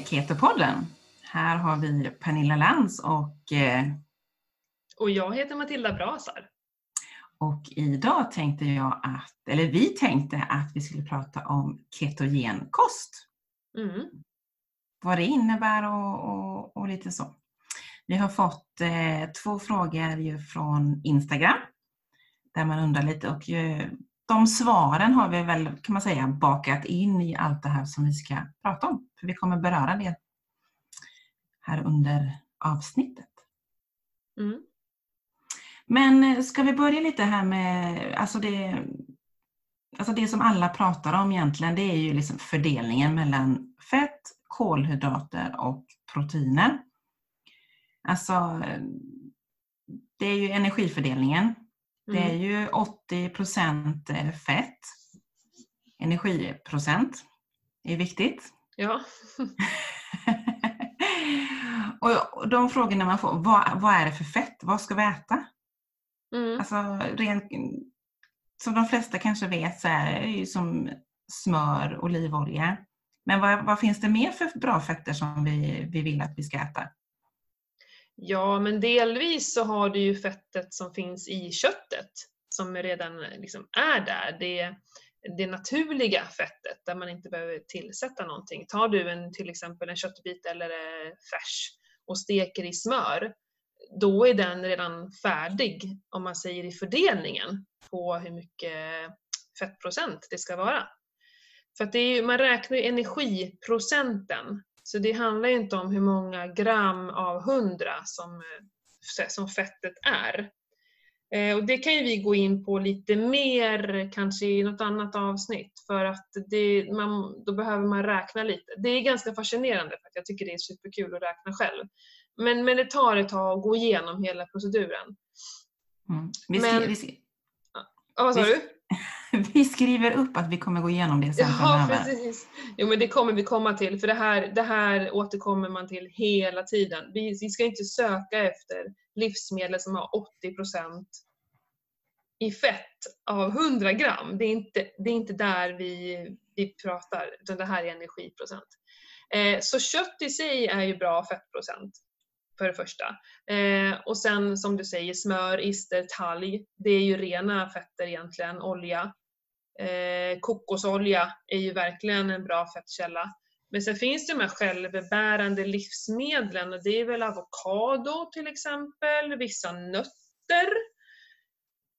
Ketopodden. Här har vi Pernilla Lantz och, eh, Och jag heter Matilda Brasar. och idag tänkte jag att, eller vi tänkte att vi skulle prata om ketogenkost. Mm. Vad det innebär och, och, och lite så. Vi har fått eh, två frågor ju från Instagram där man undrar lite och de svaren har vi väl kan man säga bakat in i allt det här som vi ska prata om. För vi kommer beröra det här under avsnittet. Mm. Men eh, ska vi börja lite här med, alltså det, alltså det som alla pratar om egentligen, det är ju liksom fördelningen mellan fett, kolhydrater och proteiner. Alltså, det är ju energifördelningen. Det är Mm. ju 80% fett. Energiprocent är viktigt. Ja. och de frågorna man får, vad, vad är det för fett? Vad ska vi äta? Mm. Alltså, rent, som de flesta kanske vet så är det ju som smör, olivolja. Men vad, vad finns det mer för bra fetter som vi, vi vill att vi ska äta? Ja, men delvis så har du ju fettet som finns i köttet som redan liksom är där. Det, det naturliga fettet där man inte behöver tillsätta någonting. Tar du en, till exempel en köttbit eller färs och steker i smör, då är den redan färdig om man säger i fördelningen på hur mycket fettprocent det ska vara. För att det är ju, man räknar ju energiprocenten, så det handlar inte om hur många gram av hundra som, eh, som fettet är. Eh, Och det kan ju vi gå in på lite mer kanske i något annat avsnitt för att det, man, då behöver man räkna lite. Det är ganska fascinerande för att jag tycker det är superkul att räkna själv. Men, men det tar ett tag att gå igenom hela proceduren. Mm. Vi, Men- skri, vi, skri, Ja, vad sa Visst. du? vi skriver upp att vi kommer gå igenom det sen Ja, framöver. precis. Jo, men det kommer vi komma till, för det här, det här återkommer man till hela tiden. Vi, vi ska inte söka efter livsmedel som har 80% i fett av 100 gram. Det är inte, det är inte där vi, vi pratar, utan det här är energiprocent. Eh, så kött i sig är ju bra fettprocent, för det första. Eh, och sen som du säger, smör, ister, talg. Det är ju rena fetter egentligen, olja. Eh, kokosolja är ju verkligen en bra fettkälla. Men sen finns det de här självbärande livsmedlen och det är väl avokado till exempel, vissa nötter.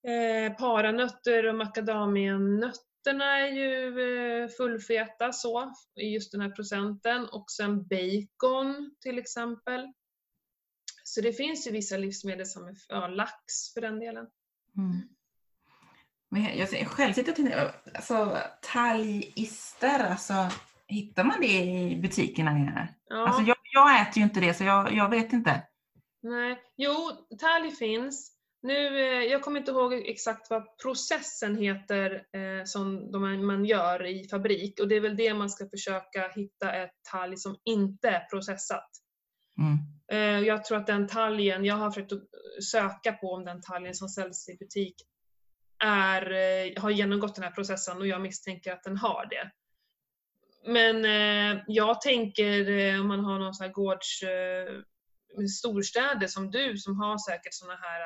Eh, paranötter och macadamianötterna är ju eh, fullfeta så, i just den här procenten. Och sen bacon till exempel. Så det finns ju vissa livsmedel som är, ja, lax för den delen. Mm. Men jag, själv sitter och tänker, alltså talgister, alltså hittar man det i butikerna nere? Ja. Alltså jag, jag äter ju inte det så jag, jag vet inte. Nej, jo, talg finns. Nu, eh, jag kommer inte ihåg exakt vad processen heter eh, som de, man gör i fabrik och det är väl det man ska försöka hitta ett talg som inte är processat. Mm. Eh, jag tror att den talgen, jag har försökt söka på om den talgen som säljs i butik är, eh, har genomgått den här processen och jag misstänker att den har det. Men eh, jag tänker om man har någon sån här gårds storstäder som du som har säkert såna här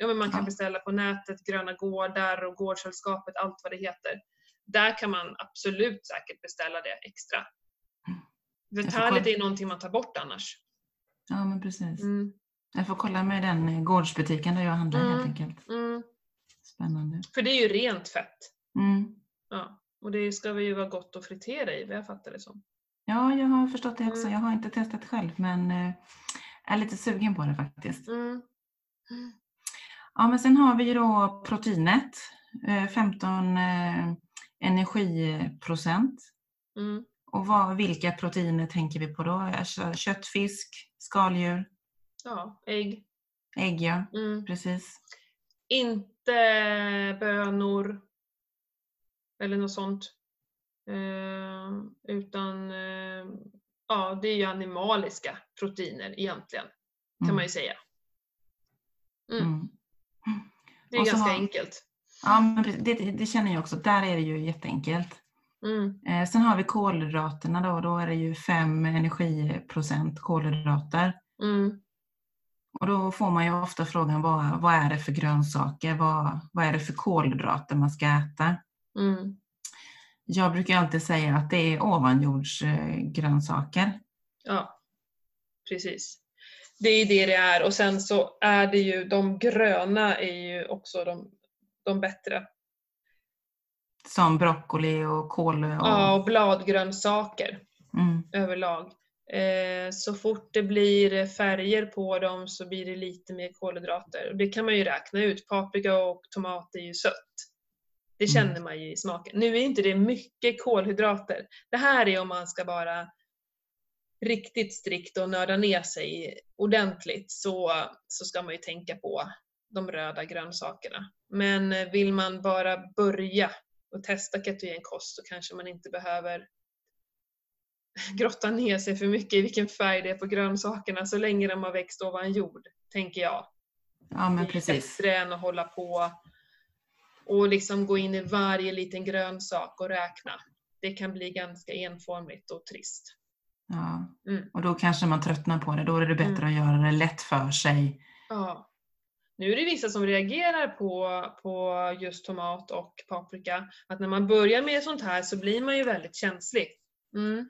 Ja, men man kan beställa på nätet, Gröna Gårdar och Gårdssällskapet, allt vad det heter. Där kan man absolut säkert beställa det extra. Får Detaljet kolla. är någonting man tar bort annars. Ja men precis. Mm. Jag får kolla med den eh, gårdsbutiken där jag handlar helt Mm. enkelt. Mm. Spännande. För det är ju rent fett. Mm. Ja. Och det ska väl ju vara gott att fritera i, vad jag fattar det som. Ja, jag har förstått det också. Mm. Jag har inte testat själv men eh, är lite sugen på det faktiskt. Mm. Ja, men sen har vi ju då proteinet. eh, 15 eh, energiprocent. Mm. Och vad, vilka proteiner tänker vi på då? Alltså, kött, fisk, skaldjur, Ja, ägg. ägg ja, Mm. precis. Inte bönor eller något sånt. Eh, utan eh, ja, det är ju animaliska proteiner egentligen, kan Mm. man ju säga. Mm. Mm. Det är ganska har- enkelt. Ja, men det, det känner jag också. Där är det ju jätteenkelt. Mm. Eh, sen har vi kolhydraterna då, då är det ju 5 energiprocent kolhydrater. Mm. Och då får man ju ofta frågan vad, vad är det för grönsaker? Vad, vad är det för kolhydrater man ska äta? Mm. Jag brukar alltid säga att det är ovanjordsgrönsaker. Ja, precis. Det är det det är och sen så är det ju de gröna är ju också de, de bättre. Som broccoli och kål och... Ja, och bladgrönsaker Mm, överlag. Eh, så fort det blir färger på dem så blir det lite mer kolhydrater. Det kan man ju räkna ut. Paprika och tomat är ju sött. Det Mm. känner man ju i smaken. Nu är inte det mycket kolhydrater. Det här är om man ska vara riktigt strikt och nörda ner sig ordentligt så, så ska man ju tänka på de röda grönsakerna. Men eh, vill man bara börja och testa ketogenkost så kanske man inte behöver grotta ner sig för mycket i vilken färg det är på grönsakerna så länge de har växt ovan jord, tänker jag. ja, men Det är precis. bättre än att hålla på och liksom gå in i varje liten grönsak och räkna. Det kan bli ganska enformigt och trist. Ja. Mm. Och då kanske man tröttnar på det. Då är det bättre att göra det lätt för sig. Ja. Nu är det vissa som reagerar på, på just tomat och paprika. Att när man börjar med sånt här så blir man ju väldigt känslig. Mm.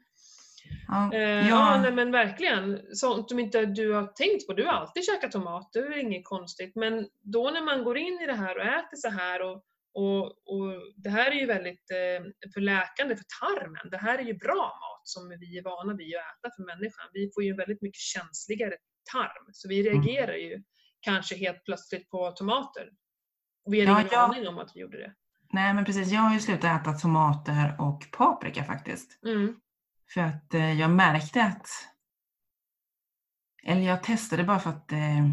Ja, Eh, ja, ja, nej, men verkligen. Sånt som inte du har tänkt på. Du har alltid käkat tomat, det är inget konstigt. Men då när man går in i det här och äter så här och, och, och det här är ju väldigt eh, förläkande för tarmen. Det här är ju bra mat som vi är vana vid att äta för människan. Vi får ju en väldigt mycket känsligare tarm. Så vi reagerar ju kanske helt plötsligt på tomater. Och vi hade Ja, ingen jag- aning om att vi gjorde det. Nej men precis, jag har ju slutat äta tomater och paprika faktiskt. Mm. För att eh, jag märkte att, eller jag testade bara för att eh,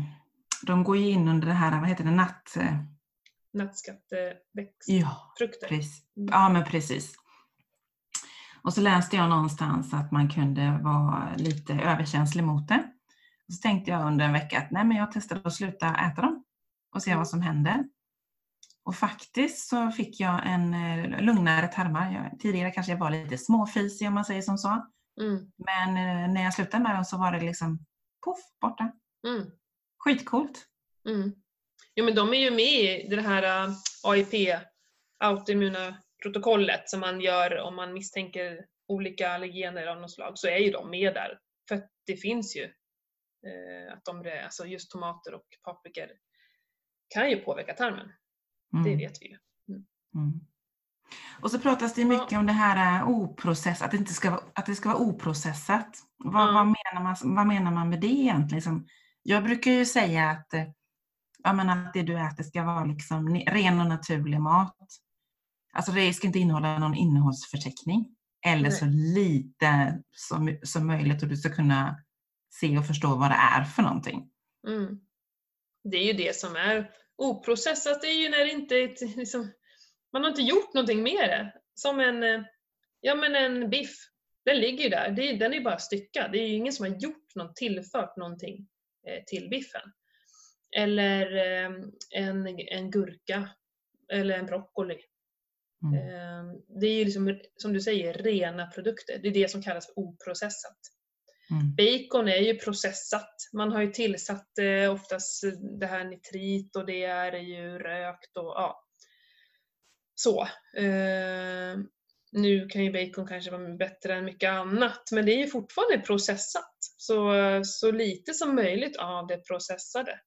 de går ju in under det här, vad heter det, natt... Eh, ja, precis. Mm. ja, men precis. Och så läste jag någonstans att man kunde vara lite överkänslig mot det. Och så tänkte jag under en vecka att nej men jag testade att sluta äta dem och se Mm. vad som hände. Och faktiskt så fick jag en eh, lugnare tarmar. Jag, tidigare kanske jag var lite småfisig om man säger som så. Mm. Men eh, när jag slutade med dem så var det liksom poff, borta. Mm. Skitcoolt. Mm. Jo men de är ju med i det här äh, AIP, autoimmuna protokollet som man gör om man misstänker olika allergener av något slag, så är ju de med där. För det finns ju eh, att de, alltså just tomater och paprikor kan ju påverka tarmen. Det Mm. vet vi ju. Mm. Och så pratas det ju Ja. mycket om det här eh, oprocess, att det, inte ska, vara- att det ska vara oprocessat. Vad, vad, menar man, vad menar man med det egentligen? Liksom, jag brukar ju säga att, eh, ja, men att det du äter ska vara liksom ren och naturlig mat. Alltså det ska inte innehålla någon innehållsförteckning. Eller Nej. så lite som, som möjligt och du ska kunna se och förstå vad det är för någonting. Mm. Det är ju det som är oprocessat, det är ju när det inte liksom, man har inte gjort någonting med det. Som en, eh, ja men en biff, den ligger ju där, det, den är ju bara styckad. Det är ju ingen som har gjort något, tillfört någonting eh, till biffen. Eller eh, en, en gurka, eller en broccoli. Mm. Det är ju liksom, som du säger, rena produkter. Det är det som kallas oprocessat. Mm. Bacon är ju processat. Man har ju tillsatt eh, oftast det här nitrit och det är ju rökt och ja. Så. Eh, nu kan ju bacon kanske vara bättre än mycket annat men det är ju fortfarande processat. Så, så lite som möjligt av det processade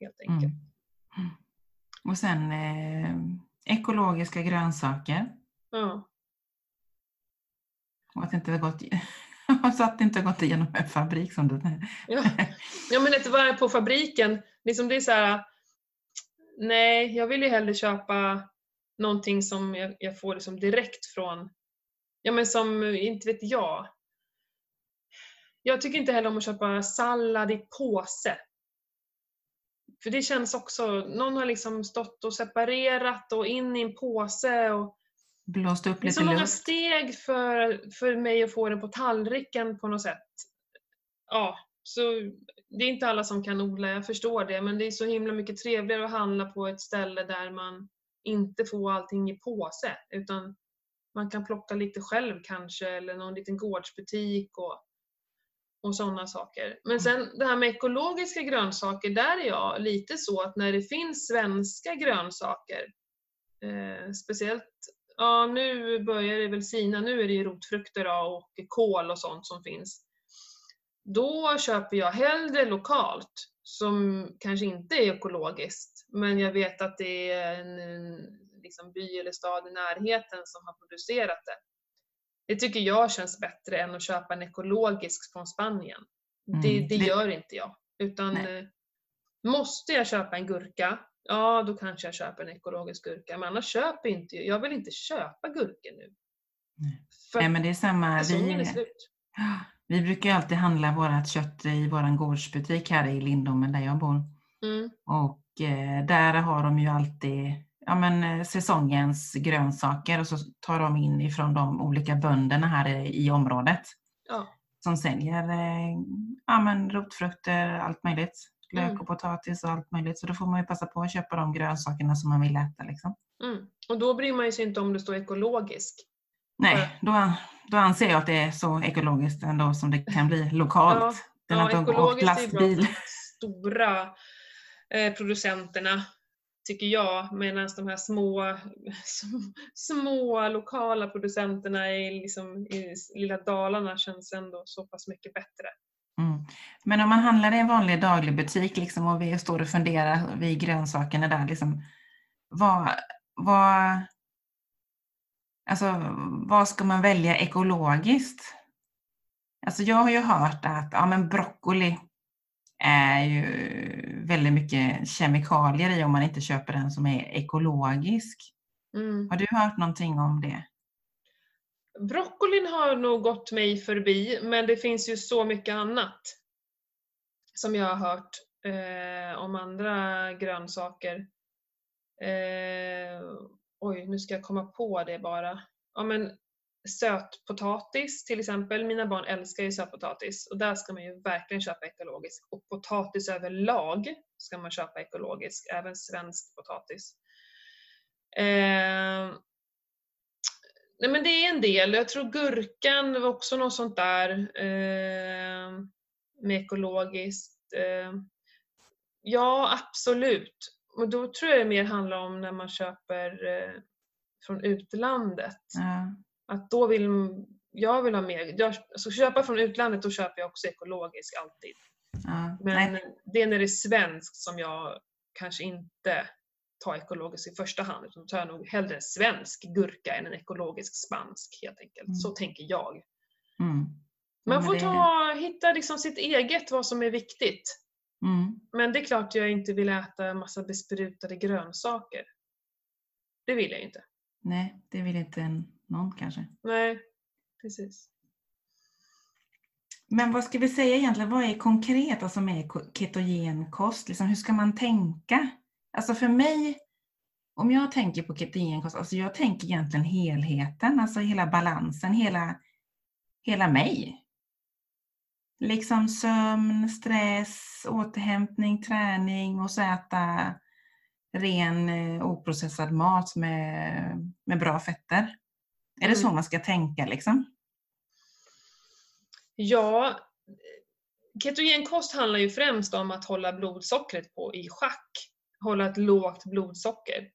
helt Mm. enkelt. Mm. Och sen eh, ekologiska grönsaker. Ja. Och att det inte har gått, så att det inte har gått igenom en fabrik som du Ja. ja men ett varv på fabriken, liksom det är så här. Nej, jag vill ju hellre köpa någonting som jag, jag får liksom direkt från, ja men som, inte vet jag. Jag tycker inte heller om att köpa sallad i påse. För det känns också, någon har liksom stått och separerat och in i en påse och blåst upp det är så lite många luft. steg för, för mig att få den på tallriken på något sätt. Ja, så det är inte alla som kan odla, jag förstår det, men det är så himla mycket trevligare att handla på ett ställe där man inte får allting i påse, utan man kan plocka lite själv kanske eller någon liten gårdsbutik och, och sådana saker. Men sen det här med ekologiska grönsaker, där är jag lite så att när det finns svenska grönsaker, eh, speciellt ja nu börjar det väl sina, nu är det ju rotfrukter och kål och sånt som finns. Då köper jag hellre lokalt som kanske inte är ekologiskt men jag vet att det är en, en liksom by eller stad i närheten som har producerat det. Det tycker jag känns bättre än att köpa en ekologisk från Spanien. Mm. Det, det, gör inte jag. Utan Nej. Eh, måste jag köpa en gurka, ja då kanske jag köper en ekologisk gurka. Men annars köper jag inte jag. vill inte köpa gurkor nu. För Nej men det är samma. Vi, är slut. vi brukar ju alltid handla vårt kött i vår gårdsbutik här i Lindholmen där jag bor. Mm. Och eh, där har de ju alltid ja, men, eh, säsongens grönsaker och så tar de in ifrån de olika bönderna här i, i området. Ja. Som säljer eh, ja, men, rotfrukter, allt möjligt. Lök mm. och potatis och allt möjligt. Så då får man ju passa på att köpa de grönsakerna som man vill äta. Liksom. Mm. Och då bryr man sig inte om det står ekologisk. Nej, då, då anser jag att det är så ekologiskt ändå som det kan bli lokalt. Ja, Den ja, ekologiskt är bra stora eh, producenterna tycker jag, medan de här små, små lokala producenterna i, liksom, i lilla Dalarna känns ändå så pass mycket bättre. Mm. Men om man handlar i en vanlig dagligbutik liksom, och vi står och funderar vid grönsakerna där, liksom, vad, vad, alltså, vad ska man välja ekologiskt? Alltså jag har ju hört att ja, men broccoli är ju väldigt mycket kemikalier i om man inte köper den som är ekologisk. Mm. Har du hört någonting om det? Broccolin har nog gått mig förbi, men det finns ju så mycket annat som jag har hört eh, om andra grönsaker. Eh, oj, nu ska jag komma på det bara. Ja, men sötpotatis till exempel. Mina barn älskar ju sötpotatis och där ska man ju verkligen köpa ekologiskt. Och potatis överlag ska man köpa ekologisk, även svensk potatis. Eh, nej men det är en del. Jag tror gurkan var också något sånt där eh, med ekologiskt. Eh, ja, absolut. Och då tror jag det mer handlar om när man köper eh, från utlandet. Mm. Att då vill jag vill ha mer. Jag, alltså köpa från utlandet då köper jag också ekologiskt alltid. Ja, Men nej. det är när det är svenskt som jag kanske inte tar ekologiskt i första hand utan då tar jag nog hellre en svensk gurka än en ekologisk spansk helt enkelt. Mm. Så tänker jag. Mm. Man får ta, hitta liksom sitt eget, vad som är viktigt. Mm. Men det är klart jag inte vill äta massa besprutade grönsaker. Det vill jag inte. Nej, det vill inte en någon kanske. Nej, precis. Men vad ska vi säga egentligen, vad är konkret alltså med ketogen kost? Liksom, hur ska man tänka? Alltså för mig, om jag tänker på ketogen kost, alltså jag tänker egentligen helheten, alltså hela balansen, hela, hela mig. Liksom sömn, stress, återhämtning, träning och så äta ren eh, oprocessad mat med, med bra fetter. Är det så mm. man ska tänka liksom? Ja, ketogenkost handlar ju främst om att hålla blodsockret på i schack. Hålla ett lågt blodsocker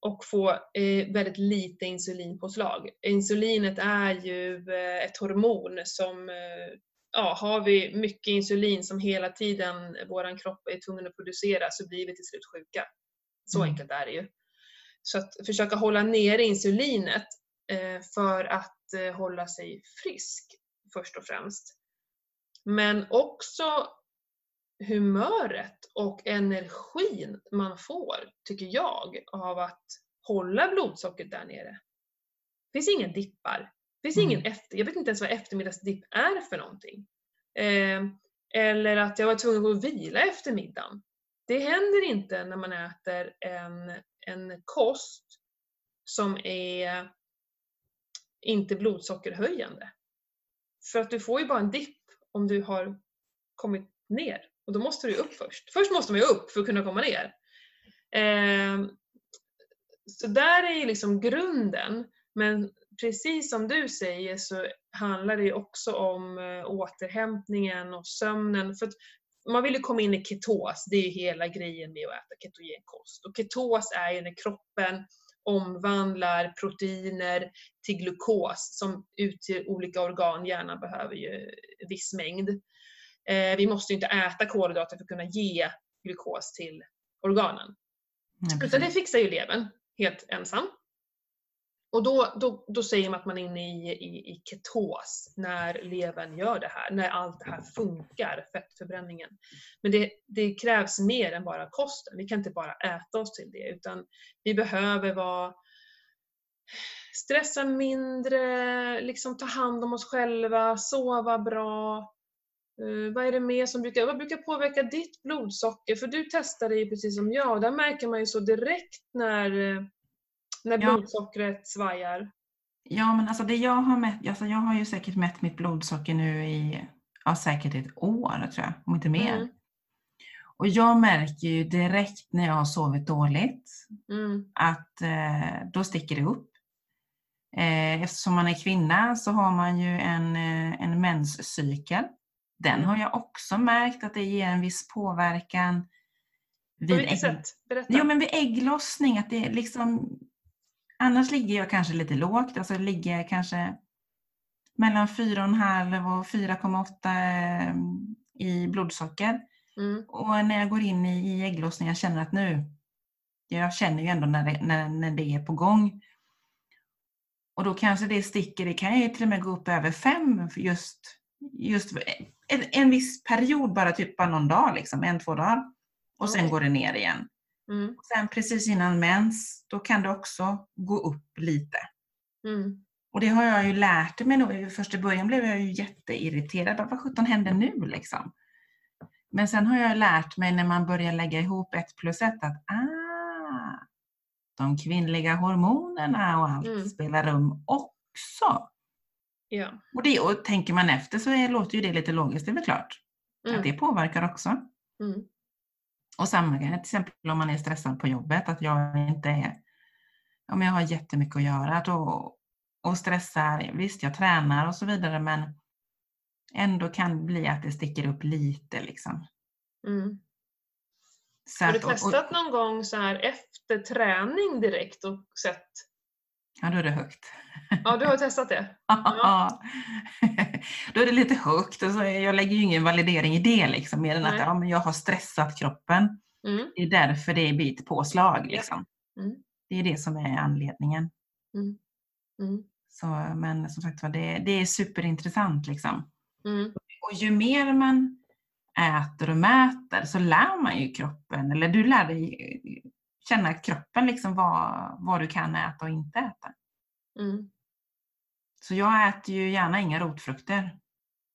och få eh, väldigt lite insulinpåslag. Insulinet är ju eh, ett hormon som, eh, ja, har vi mycket insulin som hela tiden vår kropp är tvungen att producera så blir vi till slut sjuka. Så mm. enkelt är det ju. Så att försöka hålla nere insulinet Eh, för att eh, hålla sig frisk först och främst. Men också humöret och energin man får, tycker jag, av att hålla blodsockret där nere. Det finns inga dippar. Det finns ingen mm. efter, jag vet inte ens vad eftermiddagsdipp är för någonting. Eh, eller att jag var tvungen att gå och vila efter middagen. Det händer inte när man äter en, en kost som är inte blodsockerhöjande. För att du får ju bara en dipp om du har kommit ner och då måste du upp först. Först måste man ju upp för att kunna komma ner. Eh, så där är ju liksom grunden. Men precis som du säger så handlar det också om eh, återhämtningen och sömnen. För att man vill ju komma in i ketos, det är ju hela grejen med att äta ketogen kost. Och ketos är ju när kroppen omvandlar proteiner till glukos som ut till olika organ. Hjärnan behöver ju viss mängd. Eh, vi måste inte äta kolhydrater för att kunna ge glukos till organen. Ja, Utan det fixar ju levern helt ensam. Och då, då, då säger man att man är inne i, i, i ketos när levern gör det här, när allt det här funkar, fettförbränningen. Men det, det krävs mer än bara kosten. Vi kan inte bara äta oss till det utan vi behöver vara stressa mindre, liksom ta hand om oss själva, sova bra. Eh, vad är det mer som brukar, vad brukar påverka ditt blodsocker? För du testade ju precis som jag och där märker man ju så direkt när, eh, när Ja. blodsockret svajar. Ja, men alltså det jag har mätt, alltså jag har ju säkert mätt mitt blodsocker nu i ja, säkert ett år tror jag, om inte mer. Mm. Och jag märker ju direkt när jag har sovit dåligt Mm. att eh, då sticker det upp. Eh, eftersom man är kvinna så har man ju en, eh, en menscykel. Den har jag också märkt att det ger en viss påverkan. På vid vilket ägg- sätt? Berätta. Jo, men vid ägglossning, att det liksom... Annars ligger jag kanske lite lågt, alltså ligger jag kanske mellan 4,5 och 4,8 eh, i blodsocker. Mm. Och när jag går in i, i ägglossning, jag känner att nu, jag känner ju ändå när det, när, när det är på gång. Och då kanske det sticker, det kan ju till och med gå upp över 5 just, just en, en viss period, bara typ bara någon dag, liksom, en, två dagar. Och sen Okej. går det ner igen. Mm. Och sen precis innan mens, då kan det också gå upp lite. Mm. Och det har jag ju lärt mig nu. Först i början blev jag ju jätteirriterad. Bara, Vad sjutton händer nu liksom? Men sen har jag lärt mig när man börjar lägga ihop ett plus ett att ah, de kvinnliga hormonerna och allt Mm. spelar rum också. Ja. Och, det, och tänker man efter så är, låter ju det lite logiskt, det är väl klart. Mm. Att det påverkar också. Mm. Och samma grej till exempel om man är stressad på jobbet, att jag inte är, om jag har jättemycket att göra då, och stressar, visst jag tränar och så vidare men ändå kan det bli att det sticker upp lite liksom. Mm. Så Har du testat någon gång så här efter träning direkt och sett? Ja, då är det högt. Ja, du har testat det? då är det lite högt och så är- jag lägger ju ingen validering i det liksom, mer än att Nej. ja, men jag har stressat kroppen. Mm. Det är därför det blir ett påslag. Liksom. Mm. Det är det som är anledningen. Mm. Mm. Så, men som sagt var, det, det är superintressant. Liksom. Mm. Och ju mer man äter och mäter så lär man ju kroppen, eller du lär dig känna kroppen liksom vad, vad du kan äta och inte äta. Mm. Så jag äter ju gärna inga rotfrukter.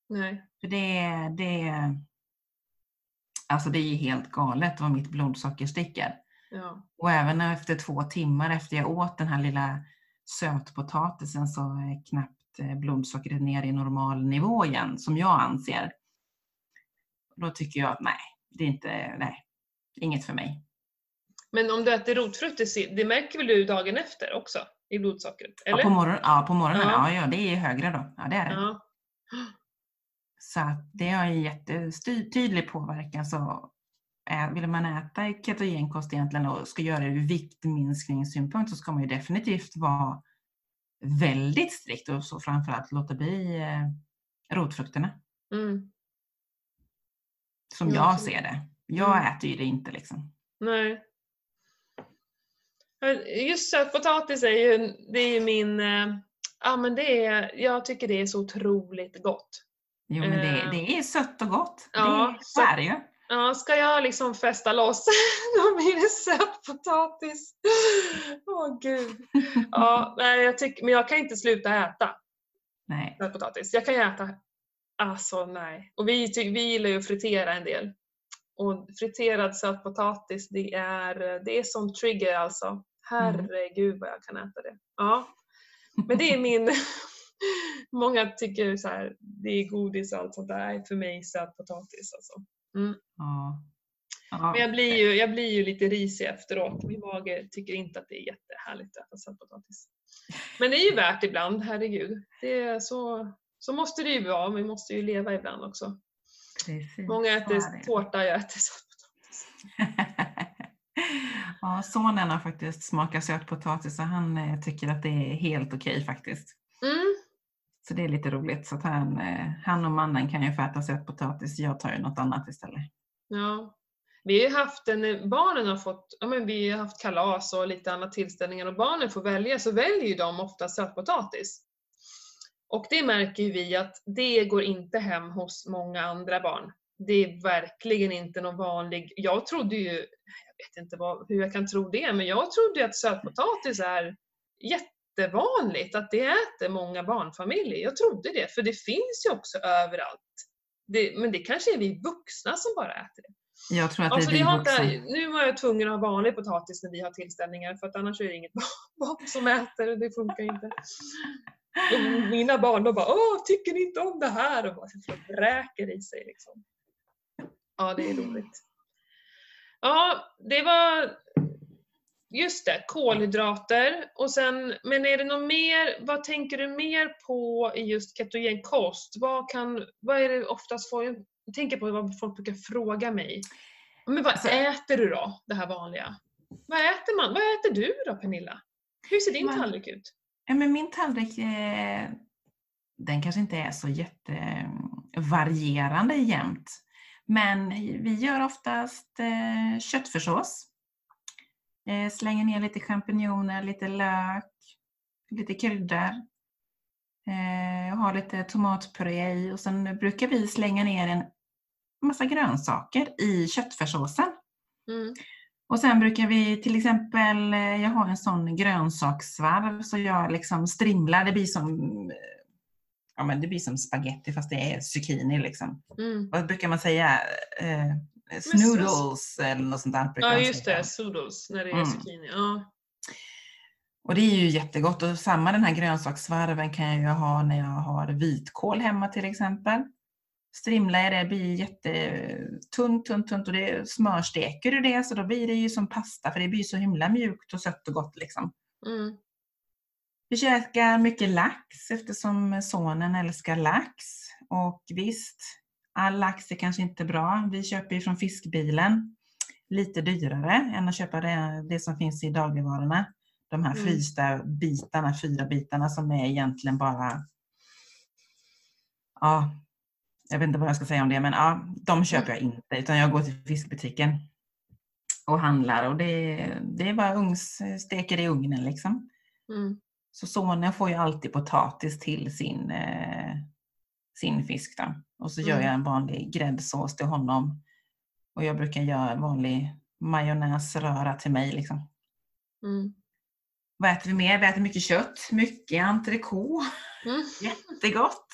Nej. För det, det, alltså det är helt galet vad mitt blodsocker sticker. Ja. Och även efter två timmar efter jag åt den här lilla sötpotatisen så är knappt eh, blodsockret ner i normal nivå igen, som jag anser. Då tycker jag att nej, det är inte, nej, inget för mig. Men om du äter rotfrukter, det märker väl du dagen efter också? I blodsockret? Eller? Ja, på, morgon, ja, på morgonen, Ja. ja. Det är högre då. Ja, det är det. Ja. Så att det har en jättetydlig påverkan. Så ä- vill man äta ketogenkost egentligen och ska göra det ur viktminskningssynpunkt så ska man ju definitivt vara väldigt strikt och så framförallt låta bli eh, rotfrukterna. Mm. Som Ja, jag ser det. Jag Mm. äter ju det inte liksom. Nej. Just sötpotatis är ju, det är ju min, eh, ja men det är, jag tycker det är så otroligt gott. Jo men det, Eh, det är sött och gott. ja, det så är det ju. Ja, ska jag liksom fästa loss, då blir det sötpotatis. Åh gud. Ja, jag tycker, men jag kan inte sluta äta Nej. sötpotatis. Jag kan ju äta, alltså nej. Och vi, ty, vi gillar ju att fritera en del. Och friterad sötpotatis, det är, det är som trigger alltså. Herregud vad jag kan äta det. Ja. Men det är min... Många tycker så här, det är godis och allt sånt där. För mig sötpotatis alltså. Ja. Ja. Men jag blir, ju, jag blir ju lite risig efteråt. Min mage tycker inte att det är jättehärligt att äta sötpotatis. Men det är ju värt ibland, herregud. Det är så, så måste det ju vara, vi måste ju leva ibland också. Precis, Många äter tårta, jag äter sötpotatis. ja, sonen har faktiskt smakat sötpotatis och han eh, tycker att det är helt okej faktiskt. Mm. Så det är lite roligt. Så att han, eh, han och mannen kan ju få äta sötpotatis, jag tar ju något annat istället. Ja. Vi har haft en, barnen har fått, ja men vi har haft kalas och lite andra tillställningar och barnen får välja så väljer ju de ofta sötpotatis. Och det märker ju vi att det går inte hem hos många andra barn. Det är verkligen inte någon vanlig, jag trodde ju, jag vet inte vad, hur jag kan tro det, men jag trodde att sötpotatis är jättevanligt, att det äter många barnfamiljer. Jag trodde det, för det finns ju också överallt. Det, men det kanske är vi vuxna som bara äter det. Jag tror att det så är vi vuxna. inte, nu var jag tvungen att ha vanlig potatis när vi har tillställningar för att annars är det inget barn som äter och det funkar inte. Och mina barn de bara Åh, tycker ni inte om det här? Och bara vräker i sig liksom. Ja, det är roligt. Ja, det var just det, kolhydrater och sen, men är det något mer, vad tänker du mer på i just ketogen kost? Vad kan, vad är det oftast jag tänker på vad folk brukar fråga mig. Men vad Alltså- äter du då, det här vanliga? Vad äter man? Vad äter du då Pernilla? Hur ser din Men- tallrik ut? Ja, men min tallrik, eh, den kanske inte är så jättevarierande jämt. Men vi gör oftast eh, köttfärssås. Eh, slänger ner lite champinjoner, lite lök, lite kryddor. Eh, har lite tomatpuré i och sen brukar vi slänga ner en massa grönsaker i köttfärssåsen. Mm. Och sen brukar vi till exempel, eh, jag har en sån grönsakssvarv så jag liksom strimlar, det blir som eh, Ja men det blir som spaghetti fast det är zucchini liksom. Mm. Vad brukar man säga? Eh, snoodles eller något sånt där. Ja just det, zoodles när det är Mm. zucchini. Ja. Och det är ju jättegott och samma den här grönsakssvarven kan jag ju ha när jag har vitkål hemma till exempel. Strimlar jag det blir jättetunt, tunt, tunt och det smörsteker du det så då blir det ju som pasta för det blir så himla mjukt och sött och gott liksom. Mm. Vi käkar mycket lax eftersom sonen älskar lax. Och visst, all lax är kanske inte bra. Vi köper ju från fiskbilen. Lite dyrare än att köpa det, det som finns i dagligvarorna. De här Mm. frysta bitarna, fyra bitarna som är egentligen bara... Ja, jag vet inte vad jag ska säga om det, men ja, de köper jag inte. Utan jag går till fiskbutiken och handlar. Och det, det är bara ugnssteker i ugnen liksom. Mm. Så sonen får ju alltid potatis till sin, eh, sin fisk. Då. Och så gör Mm. jag en vanlig gräddsås till honom. Och jag brukar göra en vanlig majonnäsröra till mig. Liksom. Mm. Vad äter vi mer? Vi äter mycket kött, mycket entrecote. Mm. Jättegott!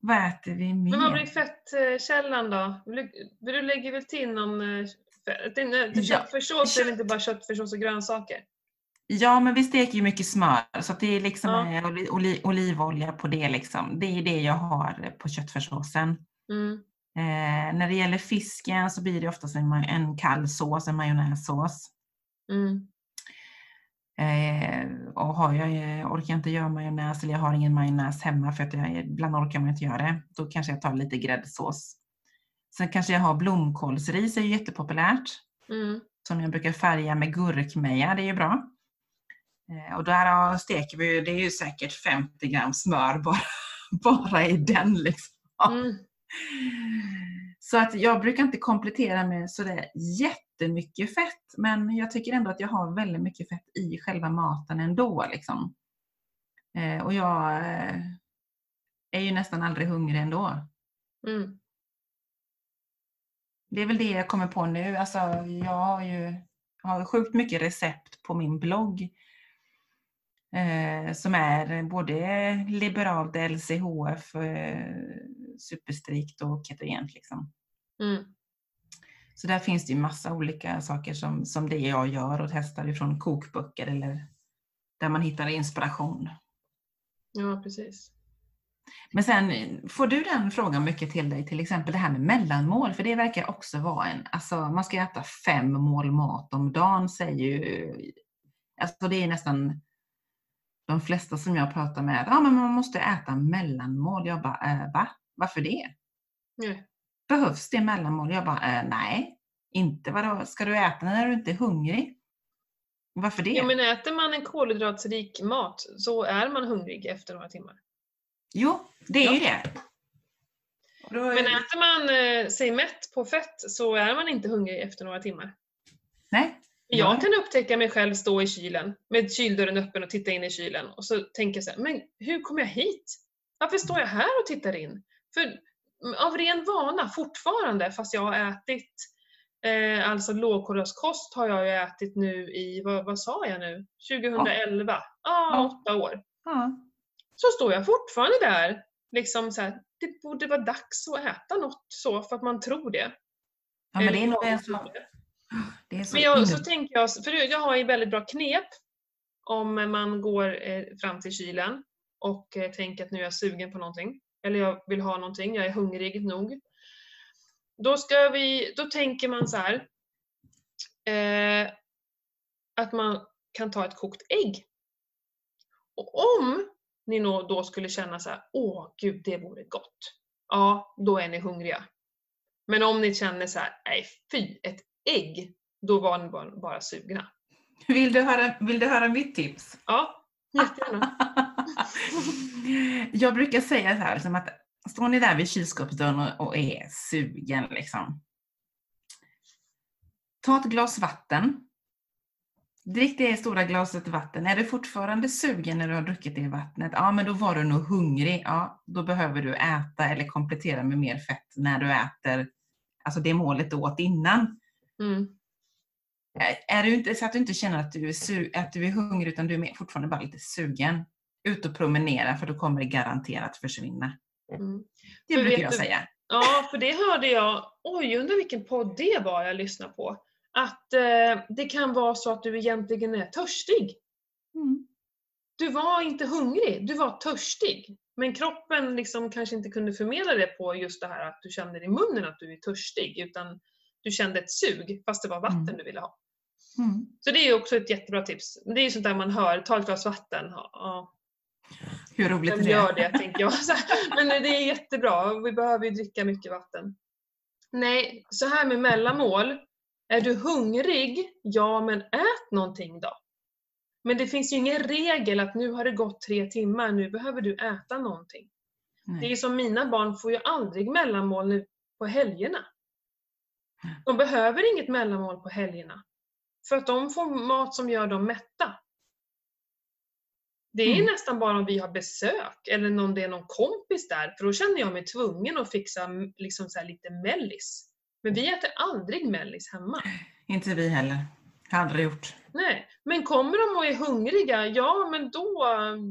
Vad äter vi mer? Men vad blir fettkällan då? Vill du, lägger väl till någon eh, det, Ja, köttfärssås kött. inte bara köttfärssås och grönsaker? Ja, men vi steker ju mycket smör så det är liksom Ja. eh, oli, oli, olivolja på det. Liksom. Det är det jag har på köttfärssåsen. Mm. Eh, när det gäller fisken så blir det oftast en, en kall sås, en majonnässås. Mm. Eh, och har jag, eh, orkar jag inte göra majonnäs eller jag har ingen majonnäs hemma för att jag, ibland orkar man inte göra det, då kanske jag tar lite gräddsås. Sen kanske jag har blomkålsris, är ju jättepopulärt, Mm. som jag brukar färga med gurkmeja, det är ju bra. Eh, och där steker vi, det är ju säkert 50 gram smör bara, bara i den. Liksom. Mm. Så att jag brukar inte komplettera med sådär jättemycket fett, men jag tycker ändå att jag har väldigt mycket fett i själva maten ändå. Liksom. Eh, och jag eh, är ju nästan aldrig hungrig ändå. Mm. Det är väl det jag kommer på nu. Alltså, jag har ju jag har sjukt mycket recept på min blogg. Eh, som är både liberalt, LCHF, eh, superstrikt och ketogent. Liksom. Mm. Så där finns det ju massa olika saker som, som det jag gör och testar ifrån kokböcker eller där man hittar inspiration. Ja, precis. Men sen får du den frågan mycket till dig, till exempel det här med mellanmål, för det verkar också vara en, alltså man ska äta fem mål mat om dagen säger ju Alltså det är nästan de flesta som jag pratar med, ja men man måste äta mellanmål. Jag bara, äh, va? Varför det? Nej. Behövs det mellanmål? Jag bara, äh, nej, inte vadå? Ska du äta när du inte är hungrig? Varför det? Ja, men äter man en kolhydratsrik mat så är man hungrig efter några timmar. Jo, det är Ja. ju det. Är- Men äter man eh, sig mätt på fett så är man inte hungrig efter några timmar. Nej. Jag Ja. kan upptäcka mig själv stå i kylen med kyldörren öppen och titta in i kylen och så tänker jag så här, men hur kom jag hit? Varför står jag här och tittar in? För av ren vana fortfarande, fast jag har ätit eh, alltså lågkolhydratkost har jag ju ätit nu i, vad, vad sa jag nu? 2011? Ja, Ja. åtta år. Ja. Så står jag fortfarande där, liksom så här, det borde vara dags att äta något så för att man tror det. ja, men det är nog det någon Men jag, så tänker jag, för jag har ju väldigt bra knep om man går eh, fram till kylen och eh, tänker att nu är jag sugen på någonting. Eller jag vill ha någonting, jag är hungrig nog. Då, ska vi, då tänker man så här. Eh, att man kan ta ett kokt ägg. Och om ni då skulle känna så här, åh gud det vore gott. Ja, då är ni hungriga. Men om ni känner så här, nej fy, ett ägg, då var ni bara, bara sugna. Vill, du höra, vill du höra mitt tips? Ja, jättegärna. jag brukar säga så här, liksom att står ni där vid kylskåpsdörren och, och är sugen, liksom. Ta ett glas vatten. Drick det stora glaset vatten. Är du fortfarande sugen när du har druckit det vattnet? Ja, men då var du nog hungrig. Ja, då behöver du äta eller komplettera med mer fett när du äter, alltså det målet du åt innan. Mm. Är du inte, så att du inte känner att du är, su- att du är hungrig utan du är fortfarande bara lite sugen. Ut och promenera för då kommer det garanterat försvinna. Mm. Det För brukar jag du- säga. Ja, för det hörde jag, oj undrar vilken podd det var jag lyssnade på. Att eh, det kan vara så att du egentligen är törstig. Mm. Du var inte hungrig, du var törstig. Men kroppen liksom kanske inte kunde förmedla det på just det här att du känner i munnen att du är törstig, utan du kände ett sug fast det var vatten Mm. du ville ha. Mm. Så det är ju också ett jättebra tips. Det är ju sånt där man hör, ta ett glas vatten. Ja, Hur roligt vem är det? gör det tänker jag. Men det är jättebra, vi behöver ju dricka mycket vatten. Nej, så här med mellanmål. Är du hungrig? Ja, men ät någonting då. Men det finns ju ingen regel att nu har det gått tre timmar, nu behöver du äta någonting. Nej. Det är som mina barn får ju aldrig mellanmål nu på helgerna. De behöver inget mellanmål på helgerna. För att de får mat som gör dem mätta. Det är Mm. nästan bara om vi har besök eller om det är någon kompis där, för då känner jag mig tvungen att fixa mm, liksom så lite mellis. Men vi äter aldrig mellis hemma. Inte vi heller. Har aldrig gjort. Nej, men kommer de och är hungriga, ja men då,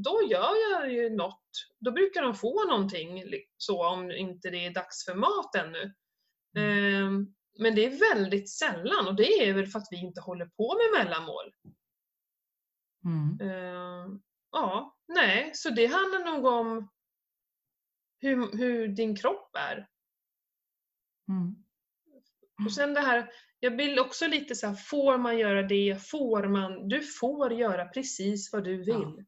då gör jag ju något. Då brukar de få någonting så om inte det är dags för mat ännu. Ehm, Men det är väldigt sällan och det är väl för att vi inte håller på med mellanmål. Mm. Ehm, Ja, nej, så det handlar nog om hur, hur din kropp är. Mm. Och sen det här, jag vill också lite så här, får man göra det? Får man? Du får göra precis vad du vill.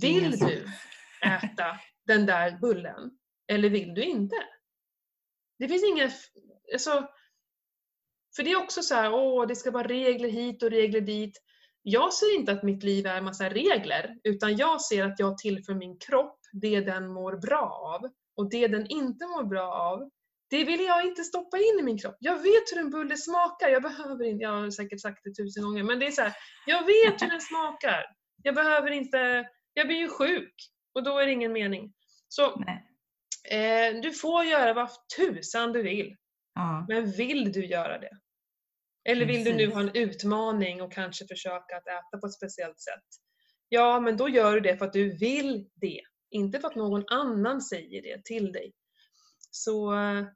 Vill är så. du äta den där bullen? Eller vill du inte? Det finns inga, alltså, för det är också så här, åh det ska vara regler hit och regler dit. Jag ser inte att mitt liv är en massa regler, utan jag ser att jag tillför min kropp det den mår bra av. Och det den inte mår bra av, det vill jag inte stoppa in i min kropp. Jag vet hur en bulle smakar, jag behöver inte, jag har säkert sagt det tusen gånger, men det är så här, jag vet hur den smakar. Jag behöver inte, jag blir ju sjuk och då är det ingen mening. Så eh, du får göra vad tusan du vill, Ja. men vill du göra det? Eller vill du nu Precis. ha en utmaning och kanske försöka att äta på ett speciellt sätt? Ja, men då gör du det för att du vill det. Inte för att någon annan säger det till dig. Så eh,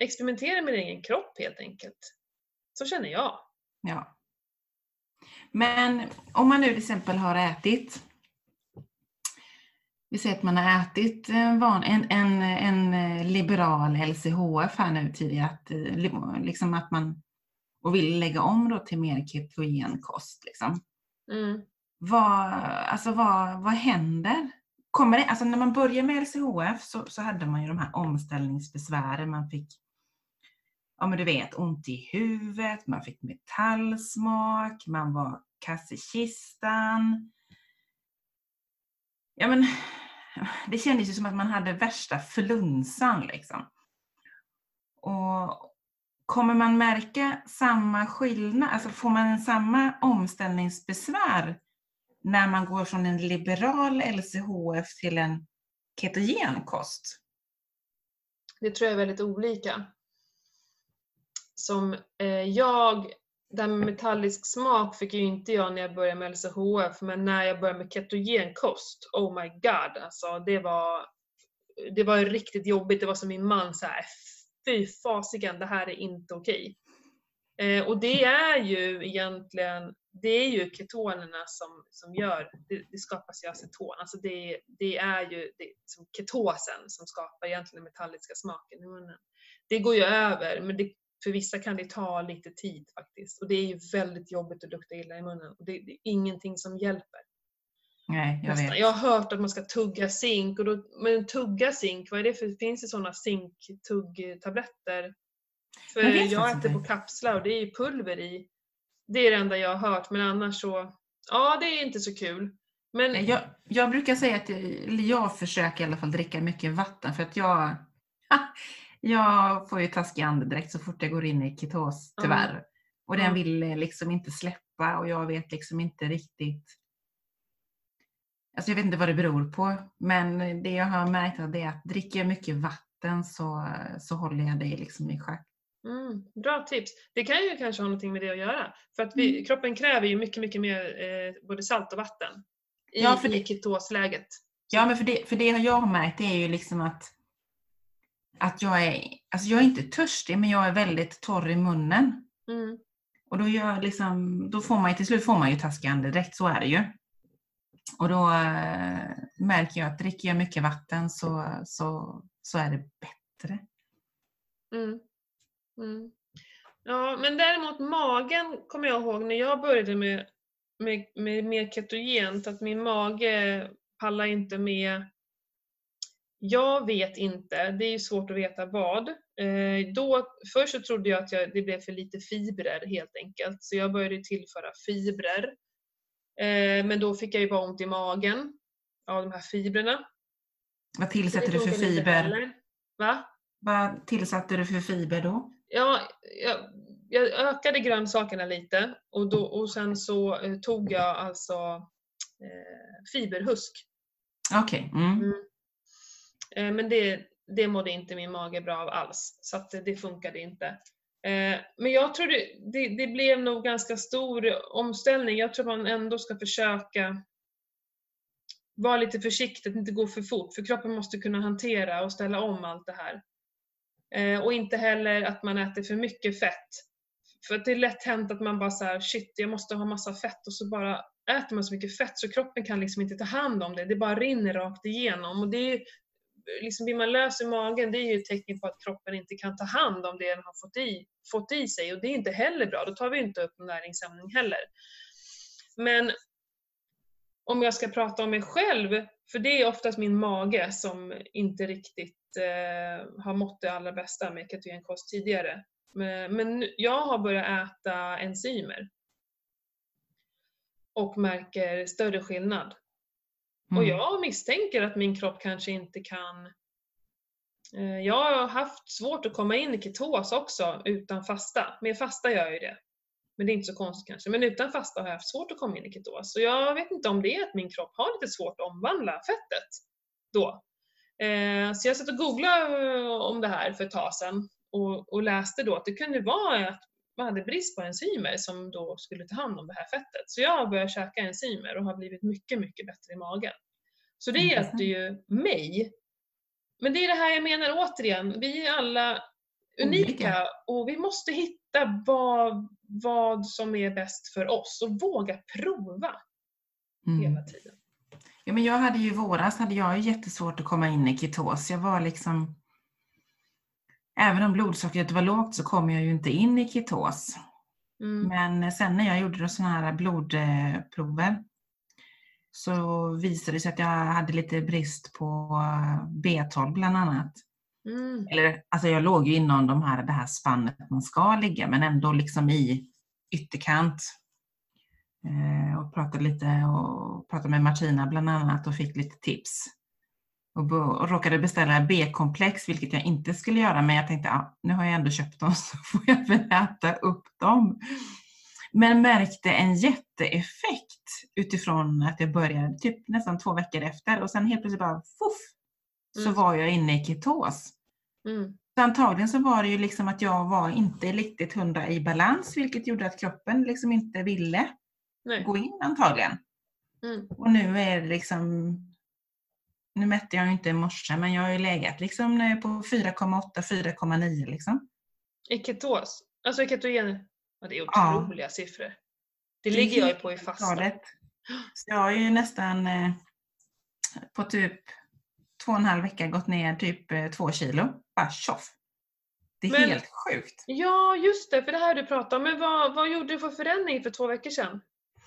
experimentera med din egen kropp helt enkelt. Så känner jag. ja. Men om man nu till exempel har ätit vi säger att man har ätit en, van, en, en, en eh, liberal LCHF här nu tidigare, att, eh, li- liksom att man, och vill lägga om då till mer ketogen kost. Liksom. Mm. Vad, alltså vad, vad händer? Kommer det, alltså när man börjar med LCHF så, så hade man ju de här omställningsbesvären. Man fick ja men du vet, ont i huvudet, man fick metallsmak, man var kass i kistan. Ja men, det kändes ju som att man hade värsta flunsan liksom. Och kommer man märka samma skillnad, alltså får man samma omställningsbesvär när man går från en liberal LCHF till en ketogen kost? Det tror jag är väldigt olika. Som eh, jag, det här med metallisk smak fick ju inte jag när jag började med LCHF, men när jag började med ketogenkost, oh my god alltså, det var, det var riktigt jobbigt. Det var som min man så här, fy fasiken, det här är inte okej. Eh, och det är ju egentligen, det är ju ketonerna som, som gör, det, det skapas ju aceton, alltså det, det är ju det, som ketosen som skapar egentligen den metalliska smaken i munnen. Det går ju över, men det, för vissa kan det ta lite tid faktiskt. Och det är ju väldigt jobbigt att lukta illa i munnen. Och det, det är ingenting som hjälper. Nej, jag vet. Jag har hört att man ska tugga zink, och då, men tugga zink, vad är det för, finns det sådana zinktuggtabletter? För Jag jag, äter på kapslar och det är ju pulver i. Det är det enda jag har hört, men annars så, ja det är inte så kul. Men Jag, jag brukar säga att jag, jag försöker i alla fall dricka mycket vatten för att jag, jag får ju taskig andedräkt så fort jag går in i ketos, tyvärr. Och den vill liksom inte släppa och jag vet liksom inte riktigt Alltså jag vet inte vad det beror på, men det jag har märkt är att dricker jag mycket vatten så, så håller jag det liksom i schack. Mm, bra tips. Det kan ju kanske ha någonting med det att göra. För att vi, Mm. kroppen kräver ju mycket, mycket mer eh, både salt och vatten i, Ja, för i det- ketosläget. Ja, men för det, för det jag har märkt är ju liksom att, att jag är, alltså jag är inte törstig, men jag är väldigt torr i munnen. Mm. Och då, gör liksom, då får man ju till slut får man ju taskig andedräkt, så är det ju. Och då eh, märker jag att dricker jag mycket vatten så, så, så är det bättre. Mm. Mm. Ja, men däremot magen kommer jag ihåg när jag började med, med, med mer ketogent, att min mage pallar inte med jag vet inte, det är ju svårt att veta vad. Eh, då, först så trodde jag att jag, det blev för lite fibrer helt enkelt, så jag började tillföra fibrer. Eh, men då fick jag ju bara ont i magen av de här fibrerna. Vad tillsätter du för fiber? Va? Vad tillsatte du för fiber då? Ja, jag, jag ökade grönsakerna lite och, då, och sen så eh, tog jag alltså eh, fiberhusk. Okej. Mm. Mm. Eh, men det, det mådde inte min mage bra av alls, så att det, funkade inte. Eh, men jag tror det, det, det blev nog ganska stor omställning. Jag tror man ändå ska försöka vara lite försiktig, inte gå för fort, för kroppen måste kunna hantera och ställa om allt det här. Eh, och inte heller att man äter för mycket fett. För att det är lätt hänt att man bara så här, shit, jag måste ha massa fett och så bara äter man så mycket fett så kroppen kan liksom inte ta hand om det. Det bara rinner rakt igenom. Och det är ju, liksom, blir man lös i magen, det är ju ett tecken på att kroppen inte kan ta hand om det den har fått i, fått i sig. Och det är inte heller bra. Då tar vi inte upp näringsämnen heller. Men om jag ska prata om mig själv, för det är oftast min mage som inte riktigt eh, har mått det allra bästa med ketogenkost tidigare. Men, men jag har börjat äta enzymer. Och märker större skillnad. Och Mm. jag misstänker att min kropp kanske inte kan... Eh, jag har haft svårt att komma in i ketos också utan fasta. Med fasta gör jag ju det. Men det är inte så konstigt kanske. Men utan fasta har jag haft svårt att komma in i ketos. Så jag vet inte om det är att min kropp har lite svårt att omvandla fettet då. Eh, så jag satt och googlade eh, om det här för ett tag sedan och, och läste då att det kunde vara att man hade brist på enzymer som då skulle ta hand om det här fettet. Så jag börjat käka enzymer och har blivit mycket, mycket bättre i magen. Så det Intressant. hjälpte ju mig. Men det är det här jag menar återigen, vi är alla unika Olika. och vi måste hitta vad, vad som är bäst för oss och våga prova Mm. hela tiden. Ja, men jag hade ju i våras hade jag jättesvårt att komma in i ketos. Jag var liksom... Även om blodsockret var lågt så kom jag ju inte in i ketos. Mm. Men sen när jag gjorde sådana här blodprover så visade det sig att jag hade lite brist på B12 bland annat. Mm. Eller, alltså jag låg ju inom de här, det här spannet man ska ligga men ändå liksom i ytterkant. Eh, och pratade lite och pratade med Martina bland annat och fick lite tips. Och, och råkade beställa B-komplex, vilket jag inte skulle göra, men jag tänkte ah, nu har jag ändå köpt dem så får jag väl äta upp dem. Men märkte en jätteeffekt utifrån att jag började typ nästan två veckor efter och sen helt plötsligt bara fuff, så Mm. var jag inne i ketos. Mm. Så antagligen så var det ju liksom att jag var inte riktigt hundra i balans, vilket gjorde att kroppen liksom inte ville Nej. gå in antagligen. Mm. Och nu är det liksom, nu mätte jag inte i morse, men jag har ju legat liksom nu på 4,8-4,9 liksom. I ketos? Alltså i ketogen? Ja, det är Ja. otroliga siffror. Det ligger jag ju på i fasta. Så jag har ju nästan eh, på typ två och en halv vecka gått ner typ eh, två kilo. Bara tjoff! Det är Men- helt sjukt. Ja, just det, för det här du pratade om. Men vad, vad gjorde du för förändring för två veckor sedan?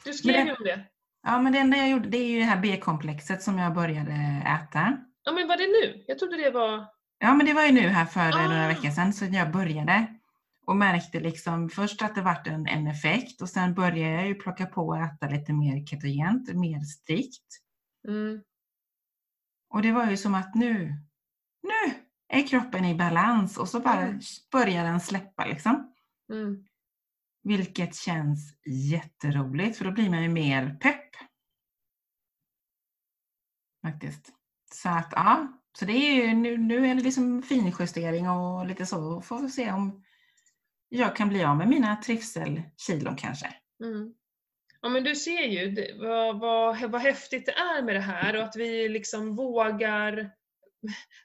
Du skrev ju om det. Ja, men det enda jag gjorde det är ju det här B-komplexet som jag började äta. Ja, men var det nu? Jag trodde det var... Ja, men det var ju nu här för eh, några Ah. veckor sedan så jag började. Och märkte liksom först att det vart en, en effekt och sen började jag ju plocka på och äta lite mer ketogent, mer strikt. Mm. Och det var ju som att nu, nu är kroppen i balans och så bara Mm. börjar den släppa liksom. Mm. Vilket känns jätteroligt för då blir man ju mer pepp. Faktiskt. Så att ja, så det är ju, nu, nu är det liksom finjustering och lite så. Får vi se om jag kan bli av med mina trivselkilon kanske. Mm. Ja men du ser ju det, vad, vad, vad häftigt det är med det här och att vi liksom vågar,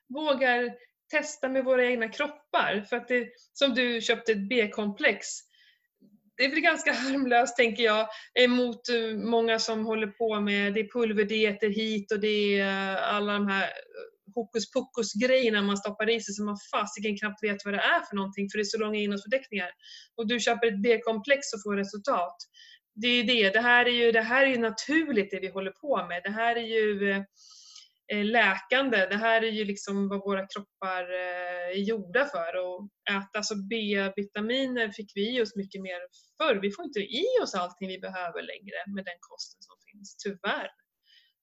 vågar testa med våra egna kroppar. För att det, som du köpte ett B-komplex, det är väl ganska harmlöst tänker jag emot eh, många som håller på med det är pulverdieter hit och det är eh, alla de här eh, hokus pokus grejerna man stoppar i sig som man fasiken knappt vet vad det är för någonting för det är så långa innehållsförteckningar. Och du köper ett B-komplex och får resultat det är ju det. Det här är ju, det här är ju naturligt det vi håller på med. Det här är ju läkande. Det här är ju liksom vad våra kroppar är gjorda för. Och äta alltså B-vitaminer fick vi i oss mycket mer förr. Vi får inte i oss allting vi behöver längre med den kosten som finns, tyvärr.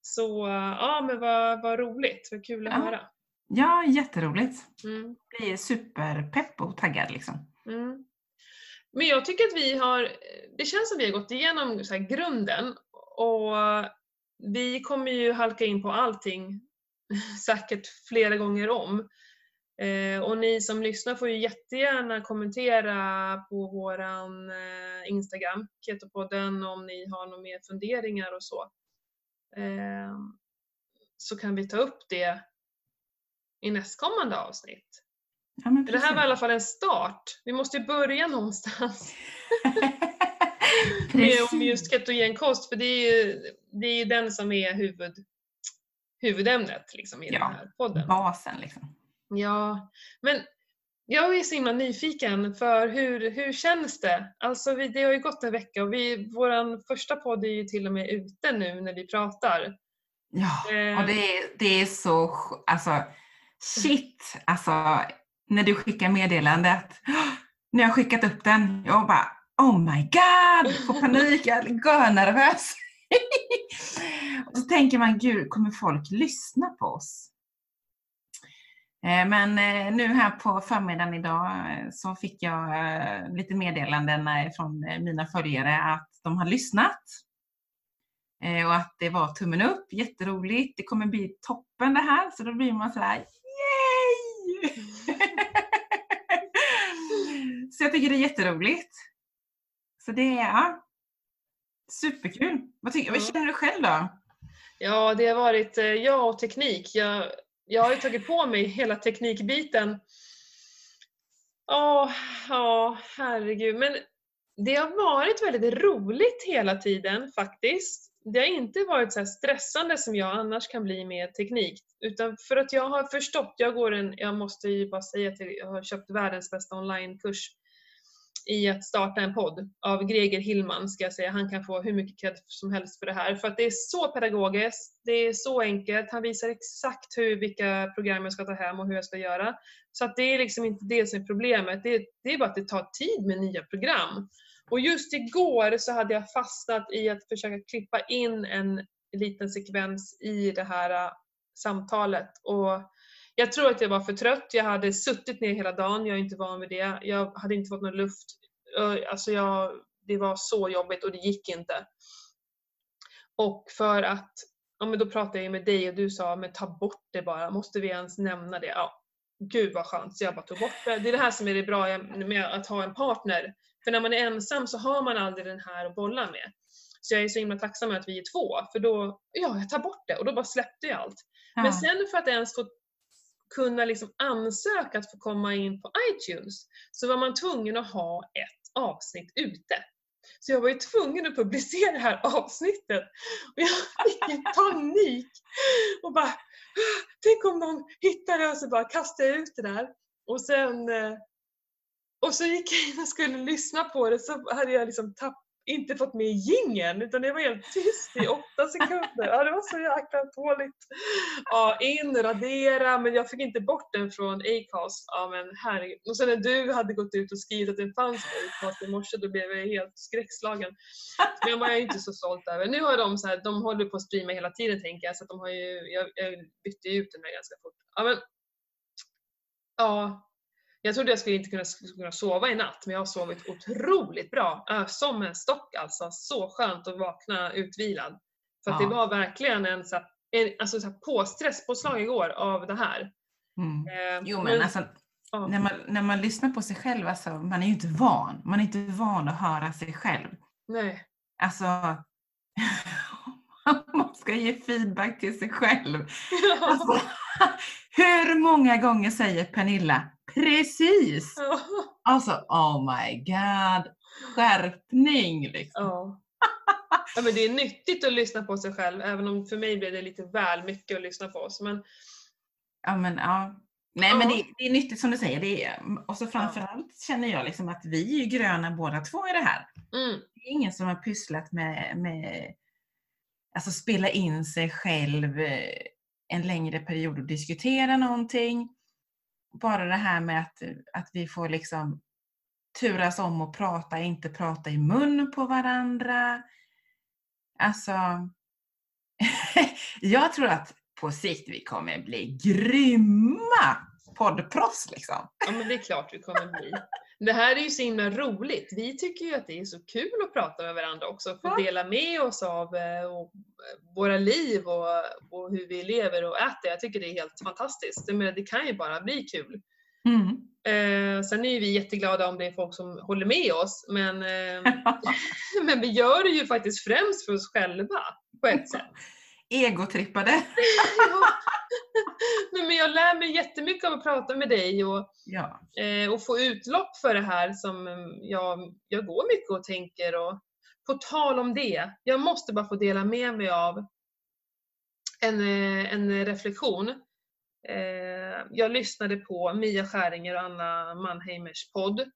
Så ja, men vad, vad roligt. Vad kul att Ja. höra. Ja, jätteroligt. Mm. Blir superpepp och taggad liksom. Mm. Men jag tycker att vi har, det känns som vi har gått igenom så grunden och vi kommer ju halka in på allting säkert flera gånger om. Eh, och ni som lyssnar får ju jättegärna kommentera på våran eh, Instagram, Ketopodden, om ni har några mer funderingar och så. Eh, så kan vi ta upp det i nästkommande avsnitt. Ja, Det här var i alla fall en start. Vi måste ju börja någonstans med om just ketogenkost för det är ju det är ju den som är huvud, huvudämnet liksom, i Ja. den här podden. Basen liksom. Ja, men jag är så himla nyfiken för hur, hur känns det? Alltså vi, det har ju gått en vecka och vi, vår första podd är ju till och med ute nu när vi pratar. Ja, Eh. och det är, det är så, alltså shit, alltså när du skickar meddelandet. Nu har jag skickat upp den. Jag bara oh my god, får panik, jag är nervös. och så tänker man, gud, kommer folk lyssna på oss? Eh, Men eh, nu här på förmiddagen idag eh, så fick jag lite meddelanden från mina följare att de har lyssnat. Och att det var tummen upp, jätteroligt. Det kommer bli toppen det här. Så då blir man så här, yay! så jag tycker det är jätteroligt. Så det är ja, superkul. Vad, tycker, vad känner du själv då? Ja, det har varit jag och teknik. Jag, jag har ju tagit på mig hela teknikbiten. Åh, ja, herregud. Men det har varit väldigt roligt hela tiden faktiskt. Det har inte varit så här stressande som jag annars kan bli med teknik. Utan för att jag har förstått, jag går en, jag måste ju bara säga till jag har köpt världens bästa onlinekurs i att starta en podd av Greger Hillman ska jag säga. Han kan få hur mycket cred som helst för det här. För att det är så pedagogiskt, det är så enkelt. Han visar exakt hur, vilka program jag ska ta hem och hur jag ska göra. Så att det är liksom inte det som är problemet. Det, det är bara att det tar tid med nya program. Och just igår så hade jag fastnat i att försöka klippa in en liten sekvens i det här äh, samtalet. Och jag tror att jag var för trött. Jag hade suttit ner hela dagen. Jag är inte van vid det. Jag hade inte fått någon luft. Alltså jag, det var så jobbigt och det gick inte. Och för att, ja men då pratade jag med dig och du sa, men ta bort det bara. Måste vi ens nämna det? Ja, gud vad skönt. Så jag bara tog bort det. Det är det här som är det bra med att ha en partner. För när man är ensam så har man aldrig den här att bolla med. Så jag är så himla tacksam att vi är två, för då, ja, jag tar bort det och då bara släppte jag allt. Ja. Men sen för att ens få kunna liksom ansöka att få komma in på iTunes så var man tvungen att ha ett avsnitt ute. Så jag var ju tvungen att publicera det här avsnittet. Och jag fick ju panik. Och bara, tänk om någon hittar det och så bara kastade jag ut det där. Och sen eh, och så gick jag in och skulle lyssna på det så hade jag liksom tapp, inte fått med gingen utan det var helt tyst i åtta sekunder. Ja, det var så jäkla dåligt. Ja, in, radera, men jag fick inte bort den från Acast. Ja, men herregud. Och sen när du hade gått ut och skrivit att den fanns på Acast i morse då blev jag helt skräckslagen. Men var inte så stolt över. Nu har de så här, de håller på att streama hela tiden tänker jag så att de har ju, jag, jag bytte ut den där ganska fort. Ja, men, ja, jag trodde jag skulle inte kunna, skulle kunna sova i natt men jag har sovit otroligt bra. Som en stock alltså. Så skönt att vakna utvilad. För ja. det var verkligen en, så en alltså, så påstress, påslag igår av det här. Mm. Eh, jo men, men alltså, ja. när, man, när man lyssnar på sig själv, alltså, man är ju inte van. Man är inte van att höra sig själv. Nej. Alltså, man ska ge feedback till sig själv. Ja. Alltså, hur många gånger säger Pernilla Precis! Ja. Alltså, oh my god. Skärpning liksom. Ja. ja. men det är nyttigt att lyssna på sig själv, även om för mig blir det lite väl mycket att lyssna på oss. Men... Ja, men ja. Nej, ja. men det, det, är nyttigt som du säger. Det är, och så framförallt känner jag liksom att vi är gröna båda två i det här. Mm. Det är ingen som har pysslat med, med alltså spela in sig själv eh, en längre period och diskutera någonting bara det här med att, att vi får liksom turas om och prata, inte prata i mun på varandra. Alltså, jag tror att på sikt vi kommer bli grymma poddproffs liksom. Ja men det är klart vi kommer bli. Det här är ju så himla roligt. Vi tycker ju att det är så kul att prata med varandra också, få dela med oss av eh, eh, våra liv och, och, hur vi lever och äter. Jag tycker det är helt fantastiskt. Jag menar, det kan ju bara bli kul. Mm. Eh, sen är vi jätteglada om det är folk som håller med oss, men, eh, men vi gör det ju faktiskt främst för oss själva på ett sätt. Egotrippade. ja. men jag lär mig jättemycket av att prata med dig och, ja. eh, och få utlopp för det här som jag, jag går mycket och tänker. Och, på tal om det, jag måste bara få dela med mig av en, eh, en reflektion. Eh, jag lyssnade på Mia Skäringer och Anna Mannheimers podd.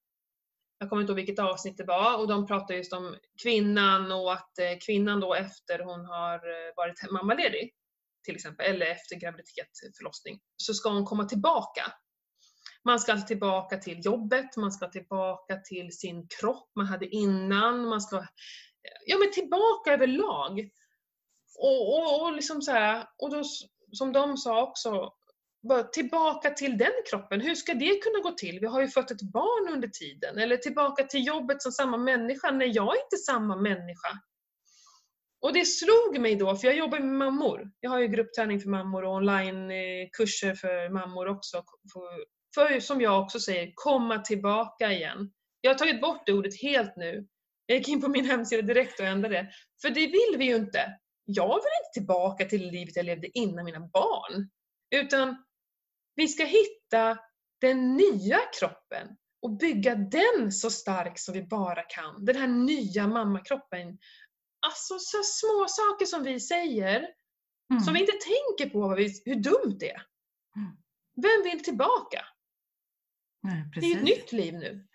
Jag kommer inte ihåg vilket avsnitt det var och de pratade just om kvinnan och att eh, kvinnan då efter hon har eh, varit mammaledig till exempel, eller efter graviditet, förlossning, så ska hon komma tillbaka. Man ska alltså tillbaka till jobbet, man ska tillbaka till sin kropp man hade innan, man ska eh, ja, men tillbaka överlag. Och, och, och, liksom så här, och då, som de sa också, tillbaka till den kroppen. Hur ska det kunna gå till? Vi har ju fött ett barn under tiden. Eller tillbaka till jobbet som samma människa. Nej, jag är inte samma människa. Och det slog mig då, för jag jobbar med mammor. Jag har ju gruppträning för mammor och onlinekurser eh, för mammor också. För, för, som jag också säger, komma tillbaka igen. Jag har tagit bort det ordet helt nu. Jag gick in på min hemsida direkt och ändrade det. För det vill vi ju inte. Jag vill inte tillbaka till livet jag levde innan mina barn. Utan vi ska hitta den nya kroppen och bygga den så stark som vi bara kan. Den här nya mammakroppen alltså så små saker som vi säger mm. som vi inte tänker på hur dumt det är. Mm. Vem vill tillbaka? Nej, det är ett nytt liv nu.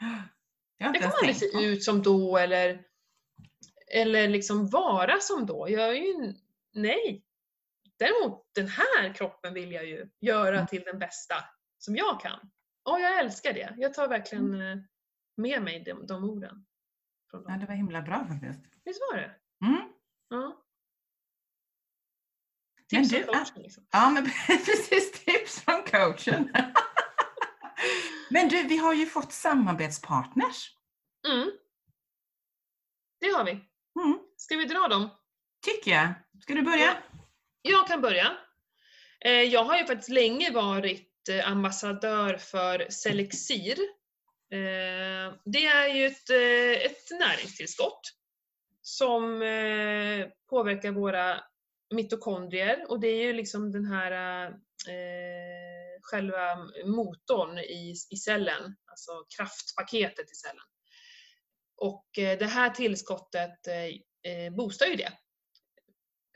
Jag Jag kommer aldrig se ut som då eller, eller liksom vara som då. Jag är ju, nej. Däremot den här kroppen vill jag ju göra Mm. till den bästa som jag kan. Och jag älskar det. Jag tar verkligen Mm. eh, med mig de, de orden. Från Ja, det var himla bra faktiskt. Visst var det? Mm. Ja. Men Tips du, och coaching liksom. Ja, men precis tips från coachen. Men du, vi har ju fått samarbetspartners. Mm. Det har vi. Mm, Ska vi dra dem? tycker jag. Ska du börja? Jag kan börja. Eh, jag har ju faktiskt länge varit eh, ambassadör för Selexir. Eh, det är ju ett, ett näringstillskott som påverkar våra mitokondrier och det är ju liksom den här eh, själva motorn i, i cellen, alltså kraftpaketet i cellen. Och det här tillskottet eh, boostar ju det.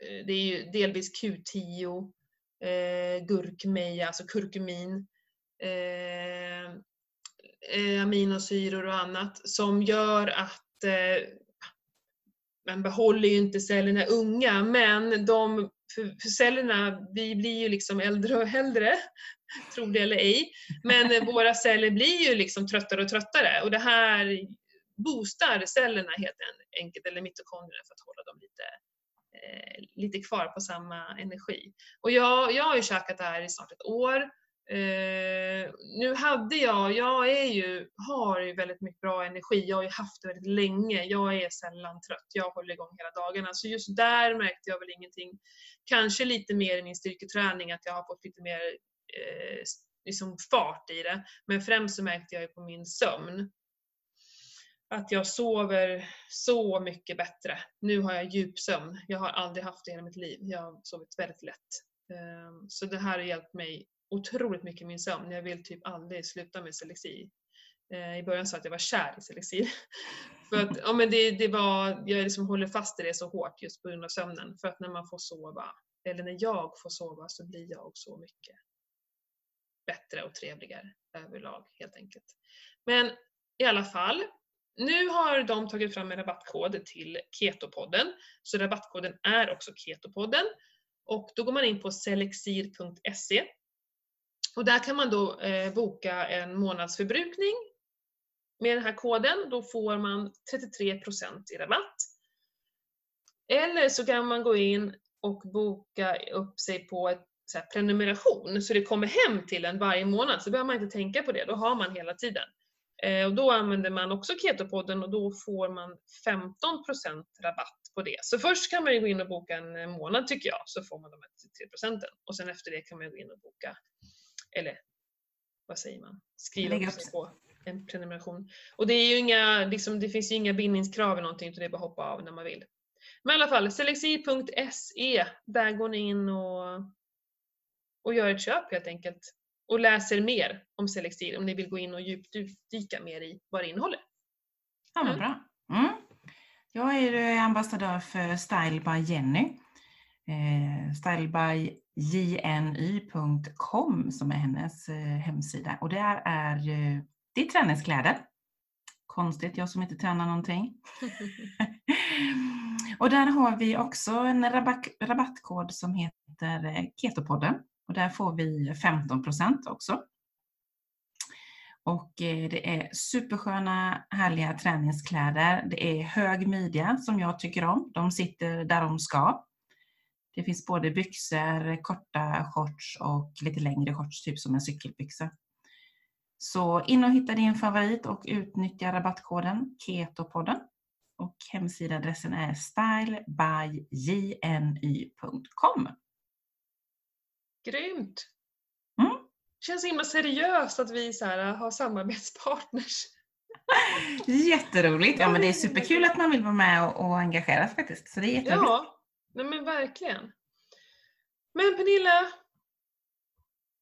Eh, det är ju delvis Q10, eh, gurkmeja, alltså kurkumin, eh, eh, aminosyror och annat som gör att eh, man behåller ju inte cellerna unga, men de, för, för cellerna, vi blir ju liksom äldre och äldre, tro det eller ej, men våra celler blir ju liksom tröttare och tröttare och det här boostar cellerna helt enkelt, eller mitokondrierna för att hålla dem lite, eh, Eh, lite kvar på samma energi. Och jag, jag har ju käkat det här i snart ett år. Eh, nu hade jag, jag är ju, har ju väldigt mycket bra energi, jag har ju haft det väldigt länge, jag är sällan trött, jag håller igång hela dagarna. Så just där märkte jag väl ingenting. Kanske lite mer i min styrketräning, att jag har fått lite mer eh, liksom fart i det. Men främst så märkte jag ju på min sömn att jag sover så mycket bättre. Nu har jag djupsömn. Jag har aldrig haft det i hela mitt liv. Jag har sovit väldigt lätt. Ehm, så det här har hjälpt mig otroligt mycket i min sömn. Jag vill typ aldrig sluta med Selexi. Ehm, I början sa jag att jag var kär i Selexi. För att, ja, men det, det var, jag liksom håller fast i det så hårt just på grund av sömnen. För att när man får sova, eller när jag får sova, så blir jag så mycket bättre och trevligare överlag helt enkelt. Men i alla fall, nu har de tagit fram en rabattkod till Ketopodden. Så rabattkoden är också Ketopodden. Och då går man in på selexir.se. Och där kan man då eh, boka en månadsförbrukning med den här koden. Då får man 33% i rabatt. Eller så kan man gå in och boka upp sig på ett så här, prenumeration så det kommer hem till en varje månad. Så behöver man inte tänka på det, då har man hela tiden. Eh, och då använder man också Ketopodden och då får man 15% rabatt på det. Så först kan man gå in och boka en eh, månad tycker jag, så får man de här 3% och sen efter det kan man gå in och boka, eller vad säger man, skriva upp sig på en prenumeration. Och det, är ju inga, liksom, det finns ju inga bindningskrav eller någonting utan det är bara att hoppa av när man vill. Men i alla fall, selexir.se, där går ni in och, och gör ett köp helt enkelt. Och läser mer om Selexir om ni vill gå in och djupdyka mer i vad det innehåller. Ja, vad Mm. bra. Mm. Jag är ju ambassadör för Style by Jenny. Eh, stylebygny.com som är hennes eh, hemsida. Och det är, ju- det är träningskläder. Konstigt, jag som inte tränar någonting. och där har vi också en rabatt, rabattkod som heter eh, Ketopodden. Och där får vi 15% också. Och eh, det är supersköna, härliga träningskläder. Det är hög midja som jag tycker om. De sitter där de ska. Det finns både byxor, korta shorts och lite längre shorts, typ som en cykelbyxa. Så in och hitta din favorit och utnyttja rabattkoden KETOPODDEN. Och hemsidaadressen är stylebyjny.com Grymt! Mm. Känns så himla seriöst att vi så här, har samarbetspartners. Jätteroligt! Ja men det är superkul att man vill vara med och, och engagera sig faktiskt. Så det är jätteroligt. Ja, nej men verkligen. Men Pernilla,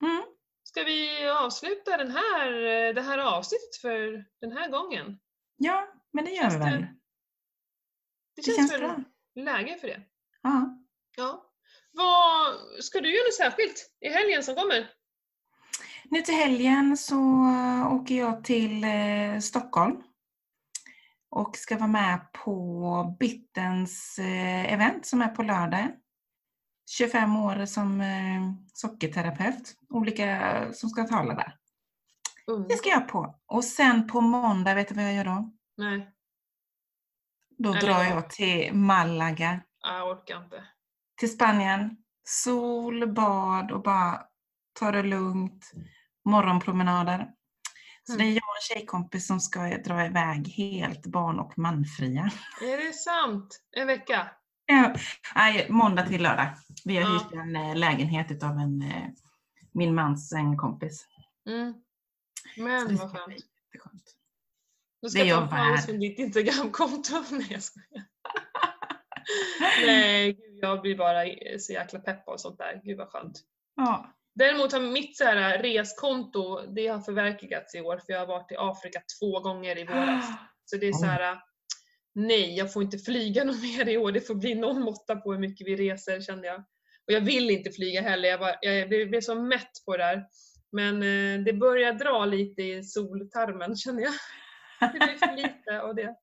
Mm. ska vi avsluta den här, det här avsnittet för den här gången? Ja, men det gör Känns vi väl. Det Det känns, känns bra. läge för det. Ja. Ja. Vad, ska du göra något särskilt i helgen som kommer? Nu till helgen så åker jag till eh, Stockholm och ska vara med på Bittens eh, event som är på lördag. 25 år som eh, sockerterapeut. Olika som ska tala där. Mm. Det ska jag på. Och sen på måndag, vet du vad jag gör då? Nej, Då Eller drar jag till Malaga, jag orkar inte. Till Spanien. Sol, bad och bara ta det lugnt. Morgonpromenader. Så Mm. det är jag och en tjejkompis som ska dra iväg helt barn och manfria. Är det sant? En vecka? Nej, måndag till lördag. Vi har Ja. hyrt en eh, lägenhet utav en, eh, min mans en kompis. Mm. Men vad skönt. Det ska jag ta en paus från ditt Instagramkonto. Nej jag skojar. Nej, gud, jag blir bara så jäkla pepp och sånt där. Gud vad skönt. Ja. Däremot har mitt så här reskonto, det har förverkligats i år för jag har varit i Afrika två gånger i våras. Så det är så här, nej jag får inte flyga något mer i år. Det får bli någon måtta på hur mycket vi reser kände jag. Och jag vill inte flyga heller. Jag, bara, jag blev blev så mätt på det där. Men eh, det börjar dra lite i soltarmen känner jag. Det blir för lite och det,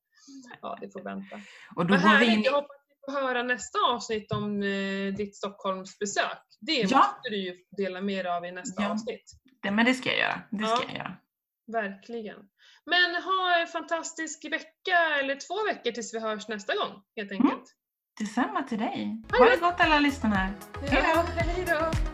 ja, det får vänta. Och då Vad härligt, in jag hoppas får höra nästa avsnitt om eh, ditt Stockholmsbesök. Det Ja. måste du ju dela med dig av i nästa Ja. avsnitt. Det, men det ska jag göra. Det ska Ja. jag göra. Verkligen. Men ha en fantastisk vecka eller två veckor tills vi hörs nästa gång helt enkelt. Detsamma till dig. Ha Ha det gott alla lyssnare. Hej då!